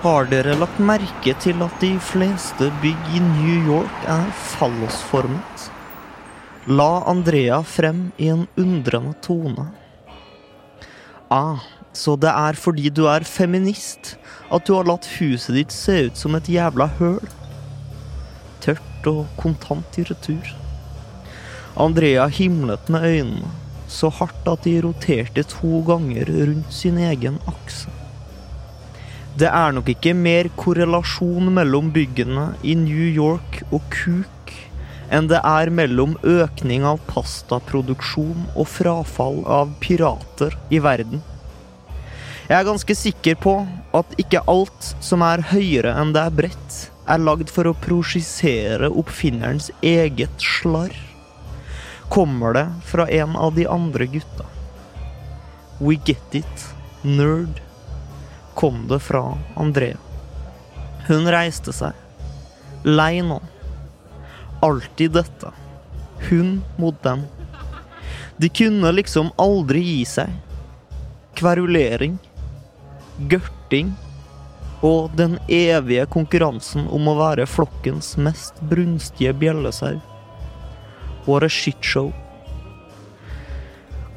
Har dere lagt merke til at de fleste bygg i New York er fallosformet? La Andrea frem i en undrende tone. Ah, så det er fordi du er feminist at du har latt huset ditt se ut som et jævla høl? Tørt og kontant i retur. Andrea himlet med øynene, så hardt at de roterte to ganger rundt sin egen akse. Det er nok ikke mer korrelasjon mellom byggene i New York og kuk enn det er mellom økning av pastaproduksjon og frafall av pirater i verden. Jeg er ganske sikker på at ikke alt som er høyere enn det er bredt, er lagd for å prosjisere oppfinnerens eget slarr. Kommer det fra en av de andre gutta? We get it, nerd kom det fra Andrea. Hun reiste seg. Lei nå. Alltid dette. Hun mot dem. De kunne liksom aldri gi seg. Kverulering. Gørting. Og den evige konkurransen om å være flokkens mest brunstige bjellesau. What a shitshow.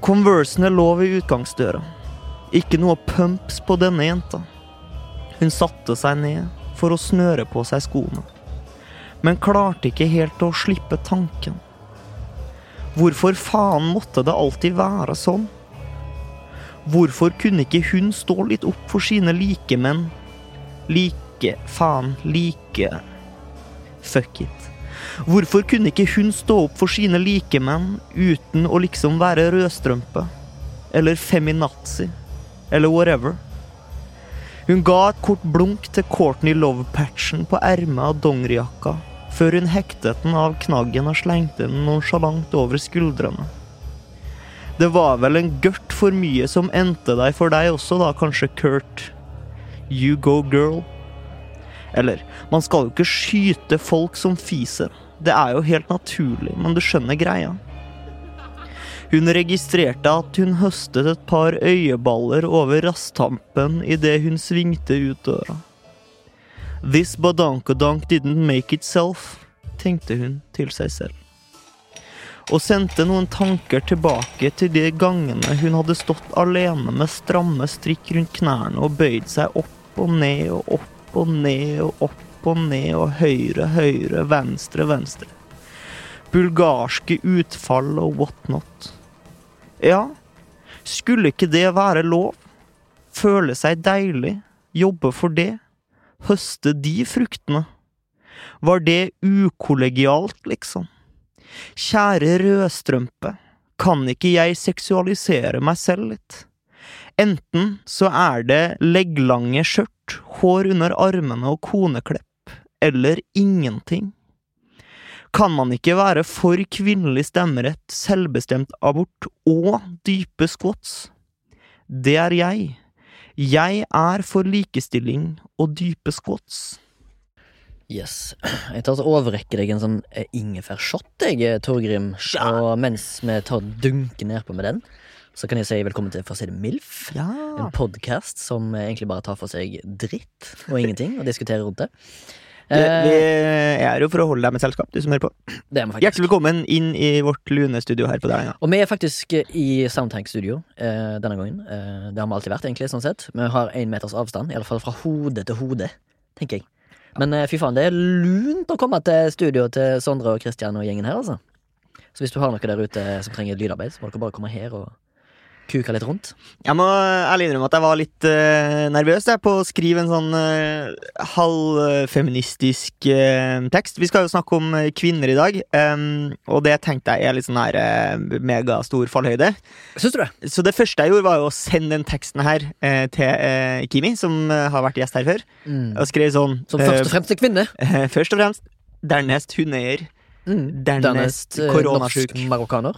Conversene lå ved utgangsdøra. Ikke noe pumps på denne jenta. Hun satte seg ned for å snøre på seg skoene, men klarte ikke helt å slippe tanken. Hvorfor faen måtte det alltid være sånn? Hvorfor kunne ikke hun stå litt opp for sine likemenn? Like, faen, like Fuck it. Hvorfor kunne ikke hun stå opp for sine likemenn uten å liksom være rødstrømpe? Eller feminazi? Eller whatever. Hun ga et kort blunk til Courtney Love-patchen på ermet av dongerijakka, før hun hektet den av knaggen og slengte den nonsjalant over skuldrene. Det var vel en gørt for mye som endte deg for deg også, da, kanskje, Kurt. You go, girl. Eller, man skal jo ikke skyte folk som fiser. Det er jo helt naturlig, men du skjønner greia. Hun registrerte at hun høstet et par øyeballer over rasthampen idet hun svingte ut døra. This badankadank didn't make itself, tenkte hun til seg selv. Og sendte noen tanker tilbake til de gangene hun hadde stått alene med stramme strikk rundt knærne og bøyd seg opp og ned og opp og ned og opp og ned og høyre, høyre, venstre, venstre. Bulgarske utfall og whatnot. Ja, skulle ikke det være lov? Føle seg deilig, jobbe for det, høste de fruktene? Var det ukollegialt, liksom? Kjære rødstrømpe, kan ikke jeg seksualisere meg selv litt? Enten så er det legglange skjørt, hår under armene og koneklepp, eller ingenting. Kan man ikke være for kvinnelig stemmerett, selvbestemt abort og dype squats? Det er jeg. Jeg er for likestilling og dype squats. Yes. Jeg tar så overrekker deg en sånn eh, ingefærshot, jeg, eh, Torgrim. Ja. Og mens vi tar dunker nedpå med den, så kan jeg si velkommen til For å si det MILF. Ja. En podkast som egentlig bare tar for seg dritt og ingenting, og diskuterer rundt det. Vi, vi Eh, er jo for å holde deg med selskap, du som hører på. det er. Hjertelig velkommen inn i vårt lune studio her på Dælenga. Og vi er faktisk i Soundtank-studio eh, denne gangen. Eh, det har vi alltid vært, egentlig. sånn sett Vi har én meters avstand, i alle fall fra hode til hode, tenker jeg. Men eh, fy faen, det er lunt å komme til studio til Sondre og Christian og gjengen her, altså. Så hvis du har noe der ute som trenger lydarbeid, så må dere bare komme her og kuka litt rundt? Jeg må ærlig innrømme at jeg var litt uh, nervøs jeg, på å skrive en sånn uh, halvfeministisk uh, tekst. Vi skal jo snakke om kvinner i dag, um, og det tenkte jeg er litt sånn her uh, megastor fallhøyde. Syns du det? Så det første jeg gjorde, var jo å sende den teksten her til Kimi, som har vært gjest her før, Mm. og skrev sånn Som først og fremst er kvinne. Først og fremst, dernest hundeeier, Mm. dernest dernest koronasjuk. norsk marokkaner.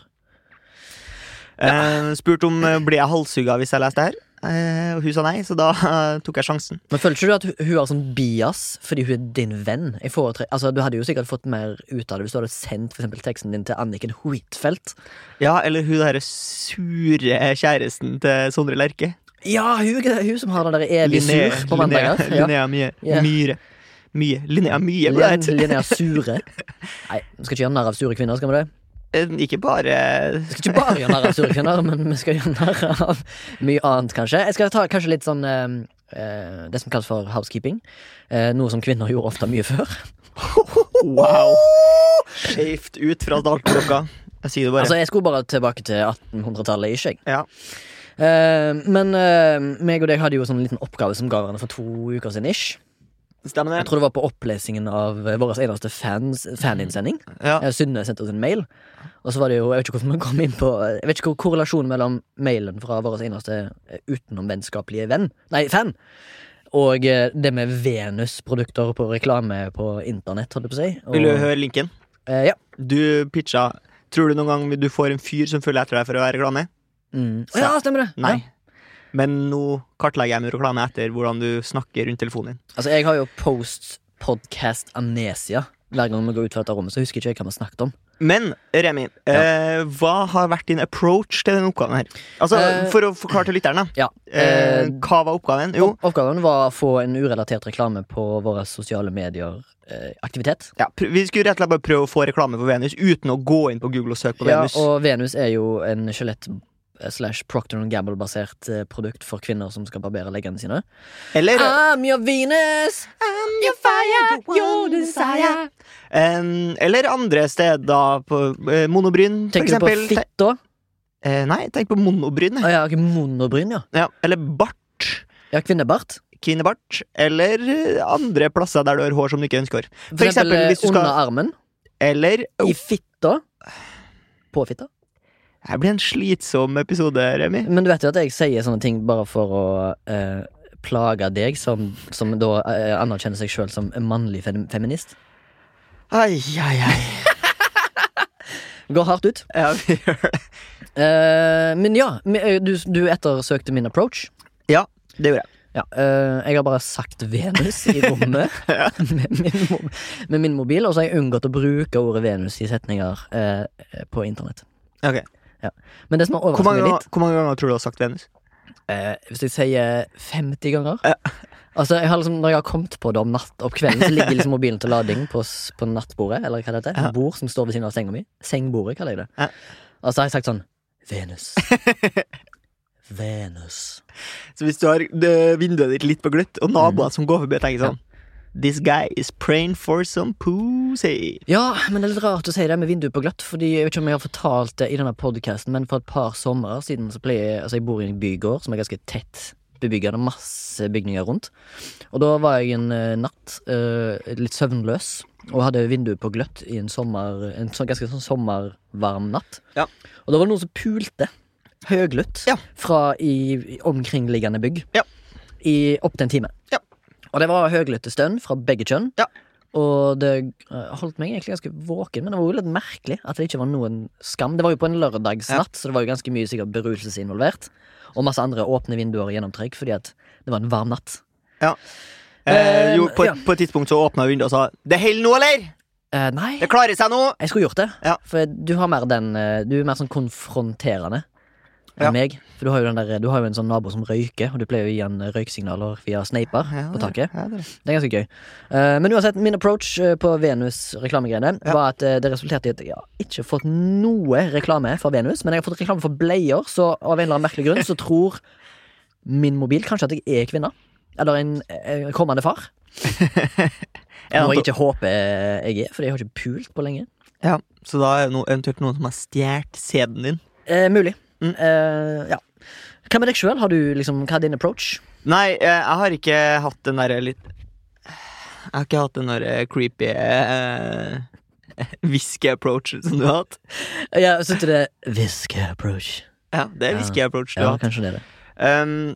Eh, spurt om blir ble jeg halshugga hvis jeg leste det her, eh, og hun sa nei, så da eh, tok jeg sjansen. Men føler ikke du at hun, har sånn bias fordi hun er din venn? Altså, du hadde jo sikkert fått mer ut av det hvis du hadde sendt for teksten din til Anniken Huitfeldt. Ja, eller hun derre sure kjæresten til Sondre Lerche. Ja, hun, hun som har den der evig Linnea- sur på mandager. Linnea, Ja. Linnea Mye. Ja. Myhre. Mye. Linnea Mye, ble det. Linnea Sure. Nei, vi skal ikke gjøre narr av sure kvinner, skal vi det? Eh, Ikke bare Vi skal ikke bare gjøre narr av surkjønner, men vi skal gjøre narr av mye annet, kanskje. Jeg skal ta kanskje litt sånn eh, eh, det som kalles for housekeeping. Eh, noe som kvinner gjorde ofte mye før. Wow! Skeivt ut fra daltklokka. Jeg sier det bare. Altså, Jeg skulle bare tilbake til 1800-tallet, ikke jeg. Ja. Eh, men eh, meg og deg hadde jo sånn liten oppgave som ga hverandre for to uker siden. ish Stemmer Jeg tror det var på opplesingen av eh, vår eneste fans, faninnsending. Ja. Eh, Synne sendte oss en mail. Og så var det jo, Jeg vet ikke hvordan vi kom inn på Jeg vet ikke hvor korrelasjonen mellom mailen fra vår eneste eh, utenomvennskapelige venn, nei, fan, og eh, det med Venus-produkter på reklame på internett, holdt jeg på å si. Og, Vil du høre linken? Eh, ja. Du pitcha Tror du noen gang du får en fyr som følger etter deg for å være reklame? Mm. Oh, ja, stemmer det. Nei. Ja. Men nå kartlegger jeg med Roklane etter hvordan du snakker rundt telefonen din. Altså, jeg har jo post-podcast amnesia. Hver gang vi går ut fra dette rommet, så husker ikke jeg hva vi snakket om. Men Remi, eh, hva har vært din approach til denne oppgaven her? Altså, Eh, For å forklare til lytterne. Ja. Eh, Eh, hva var oppgaven? Jo, Oppgaven var å få en urelatert reklame på våre sosiale medier-aktivitet. ja, pr- vi skulle rett og slett bare prøve å få reklame på Venus uten å gå inn på Google og søke på ja, Venus. og Venus er jo en skjelett eh, slash Procter Gamble-basert eh, produkt for kvinner som skal barbere leggene sine. Eller, I'm your Venus, I'm your fire, your desire. Um, eller andre steder på uh, monobryn, for Tenker du på fitta? Eh, nei, tenk på monobryn. Ah, ja, okay, monobryn, ja. Ja, eller bart. Ja, kvinnebart. Kvinnebart. Eller eh, andre plasser der du har hår som du ikke ønsker. For, For eksempel, eksempel under skal armen. Eller I fitta. På fitta. Det blir en slitsom episode, Remi. Men du vet jo at jeg sier sånne ting bare for å eh, plage deg, som, som da eh, anerkjenner seg sjøl som en mannlig fem feminist. Ai, ai, ai. Går hardt ut. Ja, vi gjør det. Eh, men ja, eh, du, du ettersøkte min approach. Ja, Det gjorde jeg. Ja, eh, jeg har bare sagt Venus i rommet Ja. med, min, med min mobil, og så har jeg unngått å bruke ordet Venus i setninger på internett. Ok. Men det som har overrasket meg ganger, litt hvor mange ganger tror du du har sagt Venus? eh, Hvis jeg sier 50 ganger Ja. Altså, jeg har liksom, Når jeg har kommet på det om natt Om kvelden, så ligger liksom mobilen til lading på, på nattbordet, eller hva det heter. Ja. Bord som står ved siden av senga mi. Sengbordet, kaller jeg det. Ja. Og så har jeg sagt sånn Venus. Venus. Så hvis du har vinduet ditt litt på gløtt, og naboer Mm. som går forbi og tenker sånn This guy is praying for some pussy. Ja, men det er litt rart å si det med vinduet på glatt, Fordi jeg vet ikke om jeg har fortalt det i denne podkasten, men for et par somre siden så pleier jeg Altså, jeg bor i en bygård som er ganske tett bebyggende, masse bygninger rundt. Og da var jeg en eh, natt uh, litt søvnløs og hadde vinduet på gløtt i en sommer En sånn, ganske sånn sommervarm natt. Ja. Og da var det noen som pulte høglytt Ja. fra i, i omkringliggende bygg Ja. i opptil en time. Ja. Og det var høylytte stønn fra begge kjønn. Ja. Og det eh, holdt meg egentlig ganske våken, men det var jo litt merkelig at det ikke var noen skam. Det var jo på en lørdagsnatt, så det var jo ganske mye sikkert beruselse involvert. Og masse andre åpne vinduer og gjennomtrekk fordi at det var en varm natt. Ja. Eh, jo, på, ja. på et tidspunkt så åpna vinduet og sa 'Det holder nå, eller?' Eh, nei, Det klarer seg nå! jeg skulle gjort det. Ja. For du har mer den eh, Du er mer sånn konfronterende enn Ja. meg. For du har, der, du har jo en sånn nabo som røyker, og du pleier å gi han røyksignaler via sneiper Ja, på taket. ja, det det. Er ganske gøy. Uh, men uansett, min approach eh, på Venus-reklamegreiene Ja. var at eh, det resulterte i at jeg har ikke fått noe reklame for Venus, men jeg har fått reklame for bleier, så av en eller annen merkelig grunn så tror min mobil kanskje at jeg er kvinne. Eller en en kommende far. Noe jeg ikke håper jeg er, fordi jeg har ikke pult på lenge. ja, så da er det no, eventuelt noen som har stjålet sæden din. Eh, mulig. Mm. Uh, ja. Hva med deg sjøl? Har du liksom, hva er din approach? Nei, eh, jeg har ikke hatt den derre litt Jeg har ikke hatt den derre creepy uh, whisky-approach som du har hatt. Ja, Syns du det er whisky approach? Ja, det er whisky-approach du Ja, har hatt. kanskje det er det. Um,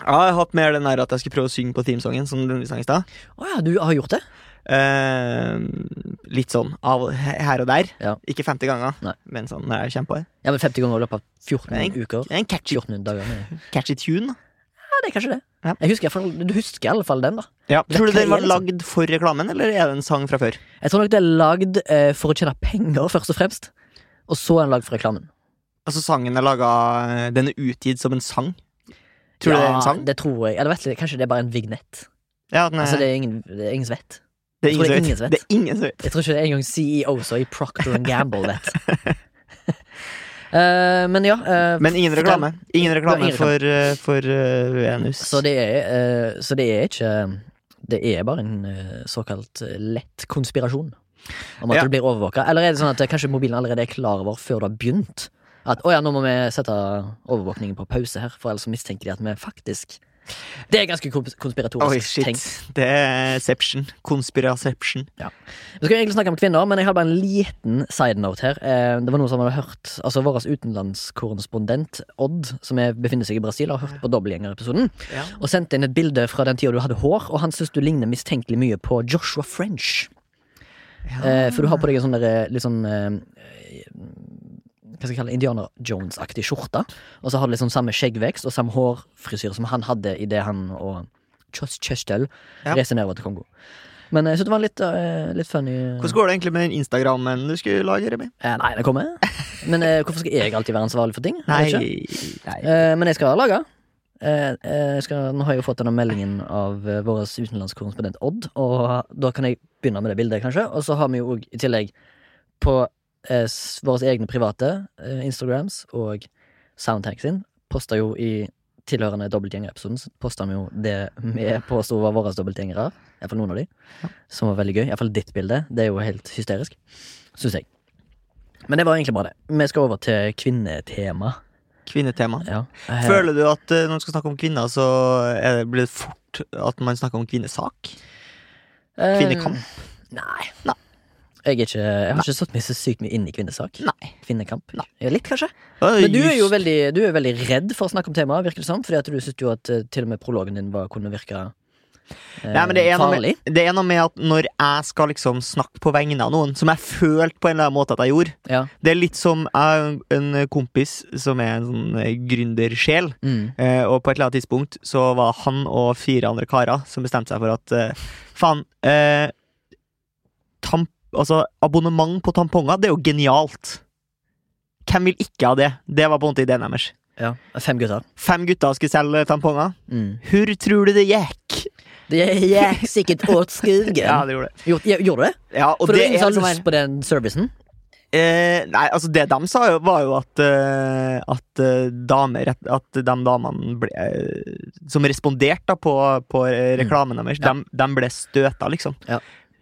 jeg har hatt mer den der at jeg skulle prøve å synge på teamsongen. som du sang i stad. Å ja, du har gjort det? Um, litt sånn av her og der. Ja. Ikke 50 ganger, Nei. men sånn når jeg kommer på det. Ja, men 50 ganger i løpet av 14 en, uker. Er en catchy, 14 dager. Catchy tune. Ja, det er kanskje det. Ja. Husker, du husker i alle fall den, da. Ja. Tror du den var liksom? lagd for reklamen, eller er det en sang fra før? Jeg tror nok det er lagd eh, for å tjene penger, først og fremst. Og så er den lagd for reklamen. Altså sangen er laga Den er utgitt som en sang? Tror du det er en sang? Det tror jeg. Eller vet du, kanskje det er bare en vignett. Ja, den er, Altså, det er ingen, det er ingen som vet. Det er jeg det ingen ingen som vet. Det er ingen som vet. Jeg tror ikke det er engang CEO så i Procter Gamble vet. uh, men ja. uh, Men ingen reklame. Ingen reklame ingen reklame. for, uh, for eh, Venus. Så det er, eh, så det er ikke Det er bare en eh, såkalt eh, lett konspirasjon. Om at Ja. du blir overvåka. Eller er det sånn at eh, kanskje mobilen allerede er klar over før du har begynt? At å ja, nå må vi sette overvåkningen på pause her, for ellers mistenker de at vi faktisk Det er ganske konspiratorisk Oi, tenkt. Det er Seption. Konspiraception. Vi skal egentlig snakke om kvinner, men jeg har bare en liten side note her. Eh, Det var noe som hadde hørt Altså Vår utenlandskorrespondent Odd, som er, befinner seg i Brasil, har hørt på Dobbeltgjenger-episoden. Ja. Og sendte inn et bilde fra den tida du hadde hår, og han syns du ligner mistenkelig mye på Joshua French. Ja. for du har på deg en sånn der, litt sånn eh, Hva skal jeg kalle Indiana Jones-aktig skjorte. Og så har du liksom samme skjeggvekst og samme hårfrisyre som han hadde idet han og Chos Chestel Ja. reiste nedover til Kongo. Men jeg synes det var litt, uh, litt funny. Hvordan går det egentlig med den Instagrammen du skulle lage, Remi? Eh, nei, det kommer. Men eh, hvorfor skal jeg alltid være ansvarlig for ting? Nei, nei. Eh, men jeg skal lage. Eh, eh, skal, nå har jeg jo fått denne meldingen av eh, vår utenlandskorrespondent Odd, og da kan jeg begynne med det bildet, kanskje. Og så har vi jo i tillegg på eh, våre egne private eh, Instagrams og Soundtank sin posta jo i tilhørende dobbeltgjengerepisoden posta vi jo det vi påsto var våre dobbeltgjengere. Iallfall noen av de. Som var veldig gøy. Iallfall ditt bilde. Det er jo helt hysterisk. Syns jeg. Men det var egentlig bare det. Vi skal over til kvinnetema. Kvinnetema. Ja. Eh, Føler du at eh, når du skal snakke om kvinner, så det, blir det fort at man snakker om kvinnesak? eh, Kvinnekamp? Nei. Nei. Jeg, ikke, jeg har ikke satt meg så sykt mye inn i kvinnesak. Nei. Kvinnekamp. Nei. Ja, litt, kanskje. Oi, Men du er jo veldig, du er veldig redd for å snakke om temaet, virker det som. Fordi at du syns jo at eh, til og med prologen din var, kunne virke eh, Nei, men det er, noe farlig. med, det er noe med at når jeg skal liksom snakke på vegne av noen, som jeg følte på en eller annen måte at jeg gjorde Ja. Det er litt som jeg en kompis som er en sånn eh, gründersjel. Mm. Eh, og på et eller annet tidspunkt så var han og fire andre karer som bestemte seg for at eh, faen eh, tamp, Altså, abonnement på tamponger, det er jo genialt. Hvem vil ikke ha det? Det var på en måte ideen deres. ja. Fem gutter. Fem gutter skulle selge tamponger. Mm. Hvor tror du det gikk? Det gikk sikkert åt skogen. Ja, det gjorde det. Gjorde, ja, gjorde det? Ja, og For det det er ingen som har liksom lyst på den servicen? Eh, nei, altså det de sa, jo, var jo at uh, At uh, damer At de damene ble uh, Som responderte da på, på reklamen mm. deres, Ja. de, de ble støta, liksom. Ja.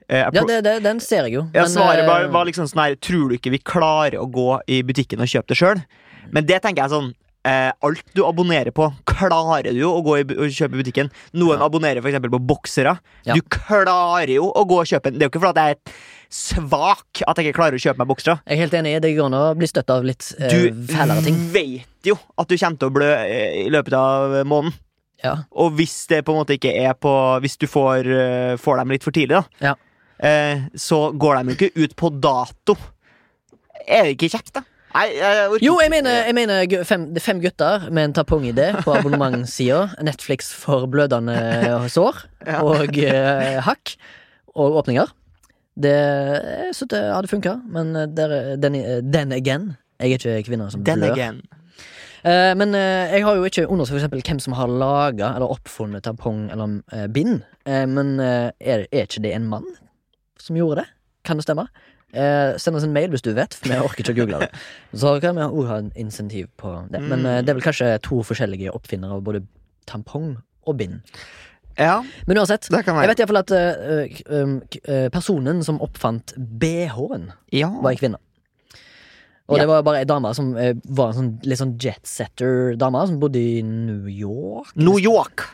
Eh, Ja, det, det, den ser jeg jo. ja, Men, svaret eh, var, var liksom sånn her Tror du ikke vi klarer å gå i butikken og kjøpe det sjøl? Men det tenker jeg sånn eh, Alt du abonnerer på, klarer du jo å gå i, og kjøpe i butikken. Noen Ja. abonnerer eksempel på boksere. Ja. Du klarer jo å gå og kjøpe en Det er jo ikke fordi jeg er svak at jeg ikke klarer å kjøpe meg boksere. Jeg er helt enig. Det går an å bli støtta av litt eh, Du fælere ting. vet jo at du kommer til å blø eh, i løpet av måneden. Ja. Og hvis det på en måte ikke er på Hvis du får, eh, får dem litt for tidlig, da, Ja. Eh, så går de jo ikke ut på dato. Er det ikke kjekt, da? Nei, jeg Jo, jeg mener, jeg mener fem, fem gutter med en tampongidé på abonnementssida. Netflix for blødende sår og eh, hakk og åpninger. Det jeg synes det hadde funka, men eh, der, den, den again. Jeg er ikke kvinner som Den blør. again. Eh, men eh, jeg har jo ikke undersøkt for eksempel hvem som har laga eller oppfunnet tampong eller eh, bind. Eh, men eh, er, er ikke det en mann som gjorde det? Kan det stemme? Eh, send oss en mail hvis du vet, for vi orker ikke å google det. Så kan vi også ha en insentiv på det. Men eh, det er vel kanskje to forskjellige oppfinnere av både tampong og bind. Ja, Men uansett. det kan Jeg vet iallfall at eh, um, eh, personen som oppfant BH-en, Ja. var en kvinne. Og Ja. det var bare ei dame som eh, var en sånn, litt sånn jetsetter-dame, som bodde i New York. New York.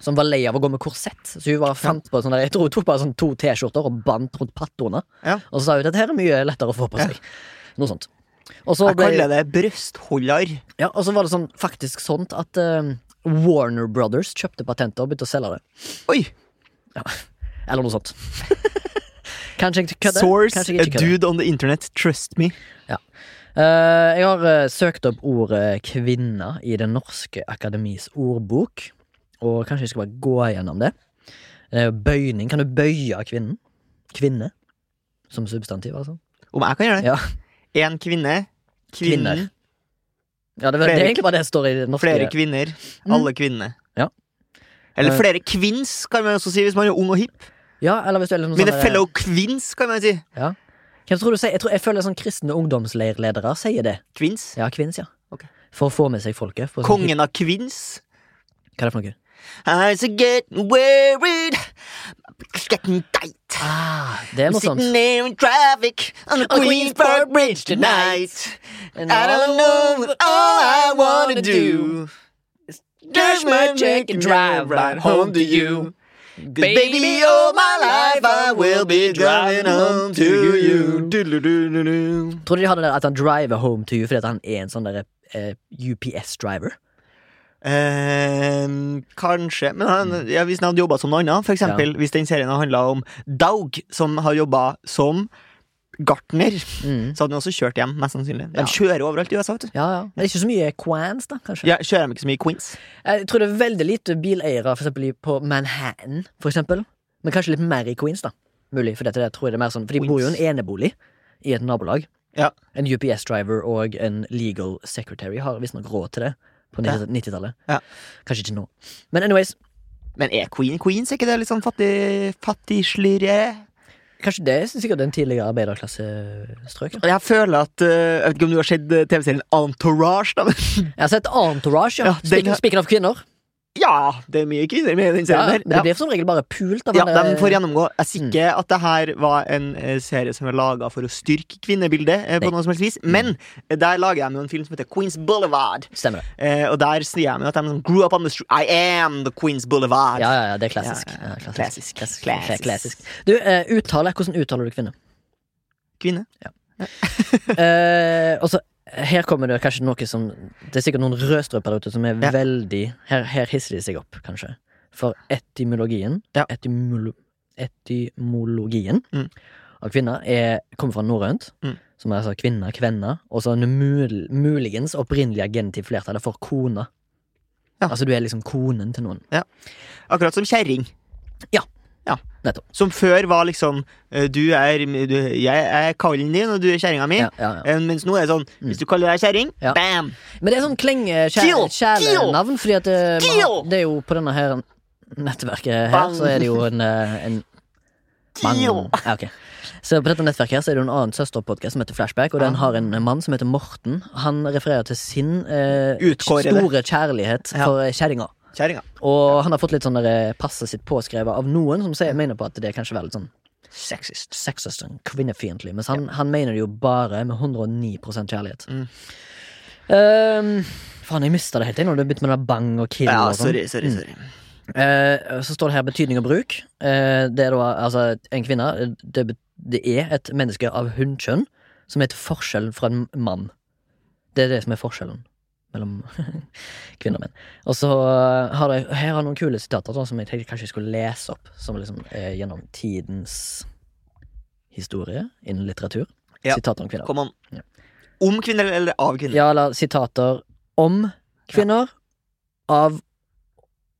Som var lei av å gå med korsett. Så hun bare fant på sånne, Jeg tror hun tok bare sånn to T-skjorter og bandt rundt pattoene. Ja. Og så sa hun at dette er mye lettere å få på Ja. seg. Noe sånt. Jeg ble, kaller det brystholder. ja, og så var det sånn, faktisk sånt at uh, Warner Brothers kjøpte patentet og begynte å selge det. Oi! Eller noe sånt. kanskje jeg kødder. Source, a ikke kødder. dude on the internet, trust me. Eh, jeg har uh, søkt opp ordet kvinne i Det norske akademis ordbok, og kanskje jeg skal bare gå gjennom det. Jo bøyning. Kan du bøye kvinnen? Kvinne? Som substantiv, altså. Om jeg kan gjøre det? Ja. En kvinne. Kvinnen. Kvinner. Ja, det, var- det er egentlig bare det står i det norske. Flere kvinner. Mm. Alle kvinnene. Ja. Eller Eh. flere kvinns, kan man også si hvis man er ung og hipp. Ja, eller hvis du er liksom Mine sånn fellow kvinns, kan man si. Ja. Hvem tror du sier? Jeg, tror, jeg føler sånn kristne ungdomsleirledere sier det. Kvinns. Ja, kvinns, ja. Okay. For å få med seg folket. Kongen av kvinns. Hva er det for noe? I so getting worried. It's getting tight. Ah, det er I'm noe sånt. sitting there in traffic on the Queensboro Bridge tonight. And I don't know what all I wanna do. is Cash my check and drive right home to you. 'Cause baby, all my life I will be driving home to you. Tror du de hadde det at han driver home to you fordi at han er en sånn eh, UPS-driver? Ehm, kanskje, men han, ja, hvis han hadde jobba som noe annet, for eksempel hvis den serien handla om Daug, som har jobba som gartner, Mm. så hadde han også kjørt hjem, mest sannsynlig. De Ja. kjører overalt i USA, vet du. Ja, ja. Men det ikke så mye quans, da, kanskje? Ja, kjører de ikke så mye Queens? Jeg tror det er veldig lite bileiere for eksempel, på Manhattan, for eksempel. Men kanskje litt mer i Queens, da. Mulig, for dette det tror jeg det er mer sånn For de bor jo i en enebolig i et nabolag. Ja. En UPS-driver og en legal secretary har visstnok råd til det på 90-tallet. Ja. Kanskje ikke nå. Men anyways, Men er Queen Queens er ikke det litt sånn fattig, fattigslyrje? kanskje det er sikkert en tidligere arbeiderklassestrøk. ja. Jeg føler at eh, Jeg vet ikke om du har sett eh, TV-serien Entourage, da, Jeg har sett Entourage, ja. Ja, den speaking of kvinner. Ja, det er mye kvinner med i den Ja, serien det blir som regel bare pult Ja, de får gjennomgå. Jeg er sikker at det her var en eh, serie som er laga for å styrke kvinnebildet, eh, på noe som helst vis. Men eh, der lager jeg med en film som heter Queens Boulevard. Stemmer det. Eh, og der sier jeg med at de sånn, grew up on the street. I am the Queens Boulevard. Ja, ja, ja, det er klassisk. Ja, Ja, ja, klassisk. klassisk. Klassisk. Klassisk. Du, uh, uttale. Hvordan uttaler du kvinne? Kvinne. Eh, og så her kommer det kanskje noe som Det er sikkert noen rødstrøper der ute som er Ja. veldig her, her hisser de seg opp, kanskje. For etymologien Ja. etymolo, Etymologien Mm. av kvinner er, kommer fra norrønt, Mm. som er altså kvinne, kvenna, og så mul, muligens opprinnelige agentiv flertall for kone. Ja. Altså du er liksom konen til noen. Akkurat som kjerring. Nettopp. Som før var liksom eh, Du er du, Jeg er kallen din, og du er kjerringa mi. Ja, ja, ja. Eh, Mens nå er det sånn Mm. Hvis du kaller deg kjerring, Ja. bam! Men det er sånn klenge Kill! kjælenavn, fordi at har- det er jo på denne her nettverket her, så er det jo en, eh, en Mann. Ja, okay. Så på dette nettverket her så er det jo en annen søsterpodkast som heter Flashback, og den har en mann som heter Morten. Han refererer til sin eh, store kjærlighet Ja. for kjerringa. Kjerringa. Og han har fått litt sånn eh, passet sitt påskrevet av noen som sier, mener på at det kanskje veldig litt sånn Sexist. sexist og kvinnefiendtlig. Mens han, han mener det jo bare med 109 kjærlighet. Mm. Um, faen, jeg mista det helt jeg, når du begynte med bang og kill. Ja, og sorry, sorry, sorry, Mm. Eh, så står det her betydning og bruk. Uh, det er da altså en kvinne det, det er et menneske av hunnkjønn som er til forskjell fra en mann. Det er det som er forskjellen mellom kvinner og menn. Og så eh, har det her har noen kule sitater sånn som jeg tenkte kanskje jeg skulle lese opp, som liksom er gjennom tidens historie innen litteratur. Ja. Sitater om kvinner. Kom an. Ja. Om kvinner eller av kvinner? Ja, eller sitater om kvinner, av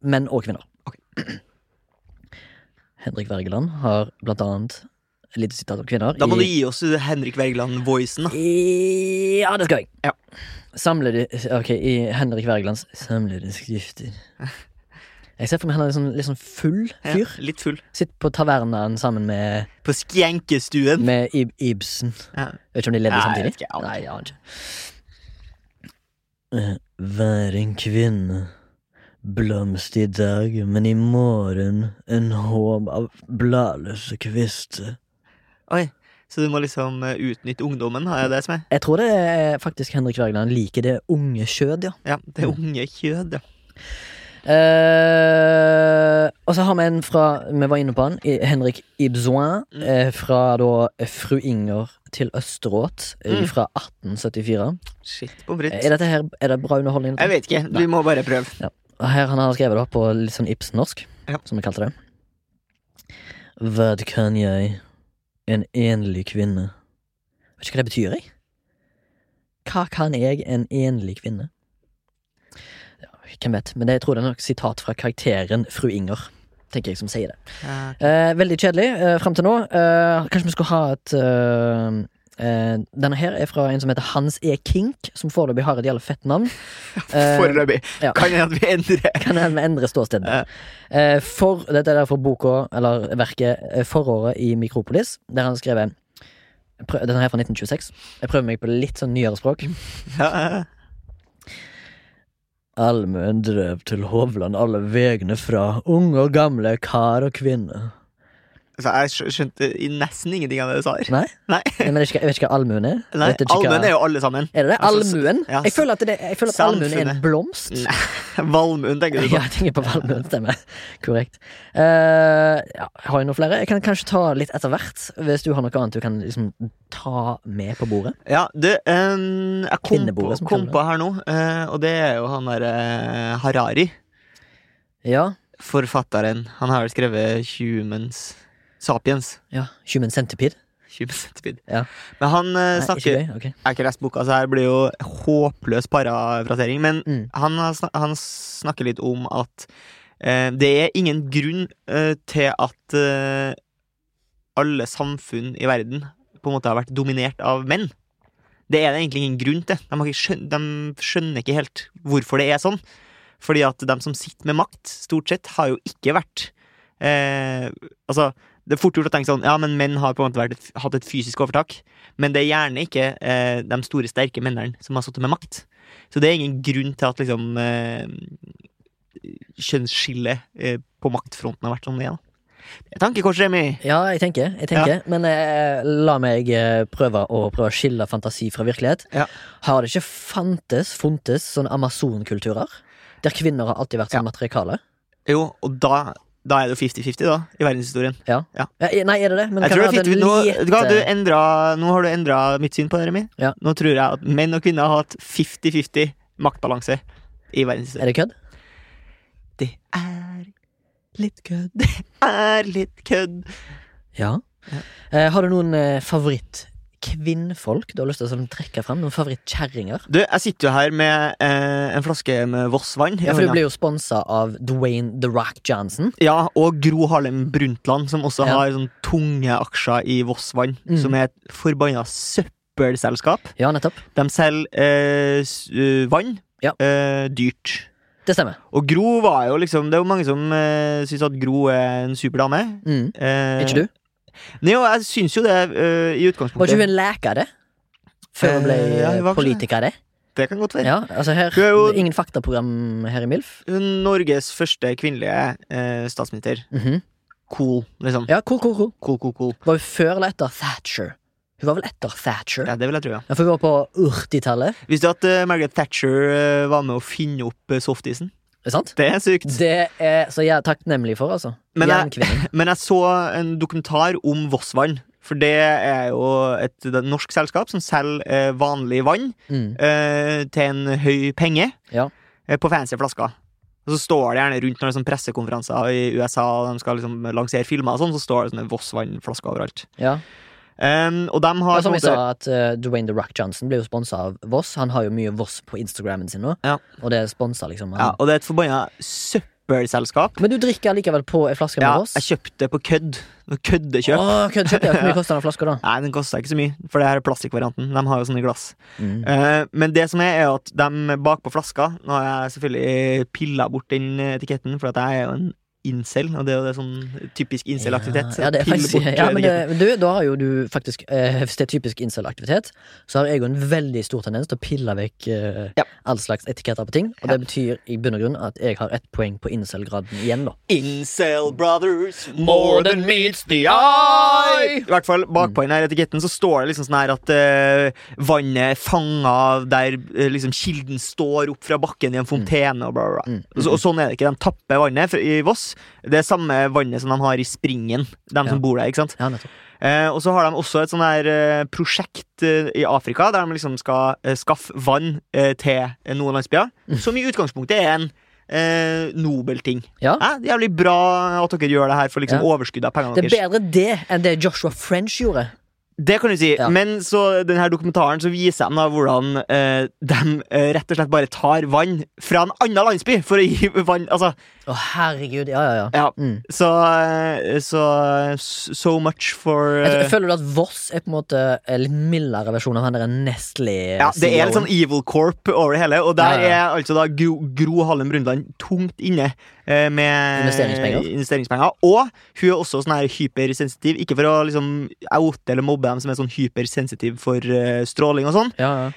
menn og kvinner. Okay. Henrik Wergeland har blant annet et lite sitat om kvinner. Da må du gi oss Henrik Wergeland-voicen. Ja, det skal jeg. Ja. Samlede Ok, i Henrik Wergelands samlede skrifter. Jeg ser for meg han er litt sånn, litt sånn full Ja, litt full. Sitter på tavernaen sammen med, På skjenkestuen. med Ib Ibsen. Ja. Vet ikke om de levde samtidig? ikke, Nei, jeg aner ikke. Eh, Vær en kvinne, blomst i dag, men i morgen en håp av bladløse kvister. Oi. Så du må liksom eh, utnytte ungdommen, har Jeg det som er? Jeg tror det er faktisk Henrik Wergeland liker det unge kjød, ja. Ja, det unge kjød, ja. Uh, og så har vi en fra Vi var inne på han. Henrik Ibzoin. Mm. eh, fra da Fru Inger til Østeråt Mm. fra 1874. Shit pommes Er dette her Er det bra underholdning? Jeg vet ikke, Du må bare prøve. Og Her han har skrevet det på litt sånn Ibsen-norsk, Ja. som vi kalte det. Hva kan jeg, en enlig kvinne Vet ikke hva det betyr, jeg. Hva kan jeg, en enlig kvinne? Ja, hvem vet, men det, jeg tror det er nok sitat fra karakteren Fru Inger. Tenker jeg som sier det. Ja, Eh, veldig kjedelig eh, fram til nå. Eh, kanskje vi skulle ha et eh, eh, Denne her er fra en som heter Hans E. Kink, som foreløpig har et jævla fett navn. Uh, Foreløpig. ja. Kan hende vi endrer. Kan hende vi endrer ståsted. Uh. Eh, for, dette er derfor boka, eller verket, eh, Foråret i Mikropolis, der han skrev Denne her er fra 1926. Jeg prøver meg på litt sånn nyere språk. Ja. Allmuen drev til Hovland alle vegne fra unge og gamle, kar og kvinne. Altså, jeg skjønte nesten ingenting av det du sa. Nei? Nei. Nei, men jeg vet ikke, jeg vet ikke hva allmuen er. Nei, Allmuen er jo alle sammen. Er det det? Allmuen? ja, jeg føler at, det, jeg føler at allmuen er en blomst. Nei, Valmuen, tenker du på. Ja, jeg tenker på valmuen, stemmer. Korrekt. Uh, ja, har jeg noen flere? Jeg kan kanskje ta litt etter hvert, hvis du har noe annet du kan liksom ta med på bordet. Ja, du, um, jeg kom, på, kom på her nå, uh, og det er jo han derre Harari. Ja, Forfatteren. Han har vel skrevet Humans Sapiens. ja. Human Centipede. Human Centipede. Ja. Men han eh, Nei, snakker ikke okay. Jeg har ikke lest boka, så her blir jo håpløs parafrasering. Men Mm. han, snak han snakker litt om at uh, det er ingen grunn uh, til at eh, alle samfunn i verden på en måte har vært dominert av menn. Det er det egentlig ingen grunn til. De, ikke skjøn de skjønner ikke helt hvorfor det er sånn. Fordi at de som sitter med makt, stort sett, har jo ikke vært eh, Altså, det er fort gjort å tenke sånn Ja, men menn har på en måte et, hatt et fysisk overtak. Men det er gjerne ikke eh, de store, sterke mennene som har sittet med makt. Så det er ingen grunn til at liksom eh, kjønnsskillet eh, på maktfronten har vært sånn det er. Det er tankekors, Remi. Ja, jeg tenker. jeg tenker Men eh, la meg eh, prøve å prøve å skille fantasi fra virkelighet. Ja. Har det ikke fantes, funtes sånne amazonkulturer? Der kvinner har alltid vært sånn matriarkale? Jo, og da, da er det jo 50-50, da, i verdenshistorien. Ja. Ja. Nei, er det det? Men Jeg tror det er ha det 50, nå, lite- du endret, nå har du endra mitt syn på det, Remi. Ja. Nå tror jeg at menn og kvinner har hatt 50-50 maktbalanse i verdenshistorien. Er det kødd? Det er litt kødd, det er litt kødd. Ja. Ja. Eh, har du noen eh, favorittkvinnfolk du har lyst til å sånn, trekke fram? Noen favorittkjerringer? Du, jeg sitter jo her med eh, en flaske med Voss-vann. Ja, for du blir jo sponsa av Dwayne The Rock Johnson. Ja, og Gro Harlem Brundtland, som også Ja. har sånn tunge aksjer i Voss-vann, Mm. som er et forbanna søppelselskap. Ja, nettopp. De selger eh, eh, vann Ja. eh, dyrt. Det stemmer. Og Gro var jo liksom Det er jo mange som uh, syns at Gro er en super dame. Mm. Eh, Ikke du? Nei, jo, jeg syns jo det eh, i Var ikke hun en det? Før hun ble Eh, ja, hun var kanskje politiker? Det Det kan godt være. Ja, altså her Hun er jo- Ingen faktaprogram her i MILF. Norges første kvinnelige eh, statsminister. Mhm. Cool, liksom. Ja, cool, cool, cool. Cool, cool, cool. Var hun før eller etter Thatcher? Hun var vel etter Thatcher? Ja, det vil jeg tro, ja. Ja, for hun var på 80-tallet. Visste du at uh, Margaret Thatcher uh, var med å finne opp uh, softiesen? Er det sant? Det er sykt. Det er så jeg er takknemlig for, altså. Men jeg- Men jeg så en dokumentar om Vossvann. For det er jo et det et norsk selskap som selger eh, vanlig vann Mm. eh, til en høy penge Ja. eh, på fancy flasker. Og så står det gjerne rundt når det er sånn pressekonferanser i USA og de skal liksom lansere filmer, og sånn, så står det sånne Voss-vannflasker overalt. Ja. Um, og de har som måte- sa, at uh, Dwayne The Rock Johnson ble jo sponsa av Voss. Han har jo mye Voss på Instagrammen sin nå, Ja. og det er sponsa, liksom. ja, Han. Og det er et forbanna søppelselskap. Men du drikker likevel på ei flaske med Ja, Voss? jeg kjøpte det på kødd. Køddekjøp. Åh, kødd, kjøpte jeg. Hvor mye koster den flaska, da? Nei, den koster ikke så mye, for det her er plastikkvarianten. De har jo sånne glass. Mm. Uh, men det som er, er at de bakpå flaska Nå har jeg selvfølgelig pilla bort den etiketten, for at jeg er jo en incel, og det er jo det sånn typisk incel-aktivitet. Ja, ja, det faktisk, ja, men det- du, da har jo du faktisk eh, Hvis det er typisk incel-aktivitet, så har jeg jo en veldig stor tendens til å pille vekk eh, Ja. all slags etiketter på ting. Og det betyr i bunn og grunn at jeg har ett poeng på incel-graden igjen, da. Incel brothers, More than meets the eye. I hvert fall bakpå den her etiketten så står det liksom sånn her at eh, vannet er fanga der eh, liksom kilden står opp fra bakken i en fontene og bla, bla, bla. Mm. Så, og sånn er det ikke. De tapper vannet i Voss. Det er samme vannet som de har i Springen, de som bor der. ikke sant? Ja, nettopp. Eh, og så har de også et sånn her eh, prosjekt eh, i Afrika der de liksom skal eh, skaffe vann eh, til noen landsbyer. Som i utgangspunktet er en eh, nobel ting. Ja. Jævlig bra at dere gjør det her for liksom Ja. overskuddet av pengene Det er bedre det enn det Joshua French gjorde. Det kan du si, Ja. men så denne dokumentaren så viser de da hvordan de rett og slett bare tar vann fra en annen landsby for å gi vann Altså, Å, herregud. Ja, ja, ja. ja. Mm. Så, eh, så So much for eh, føler du at Voss er på en måte en litt mildere versjon av han der Nestle? ja, Det er litt sånn Evil Corp over det hele, og der Ja, ja. er altså da Gro, Gro Harlem Brundtland tungt inne eh, med Investeringspenger. investeringspenger. Og hun er også sånn her hypersensitiv, ikke for å liksom oute eller mobbe dem som er sånn hypersensitiv for uh, stråling og sånn, Ja, ja.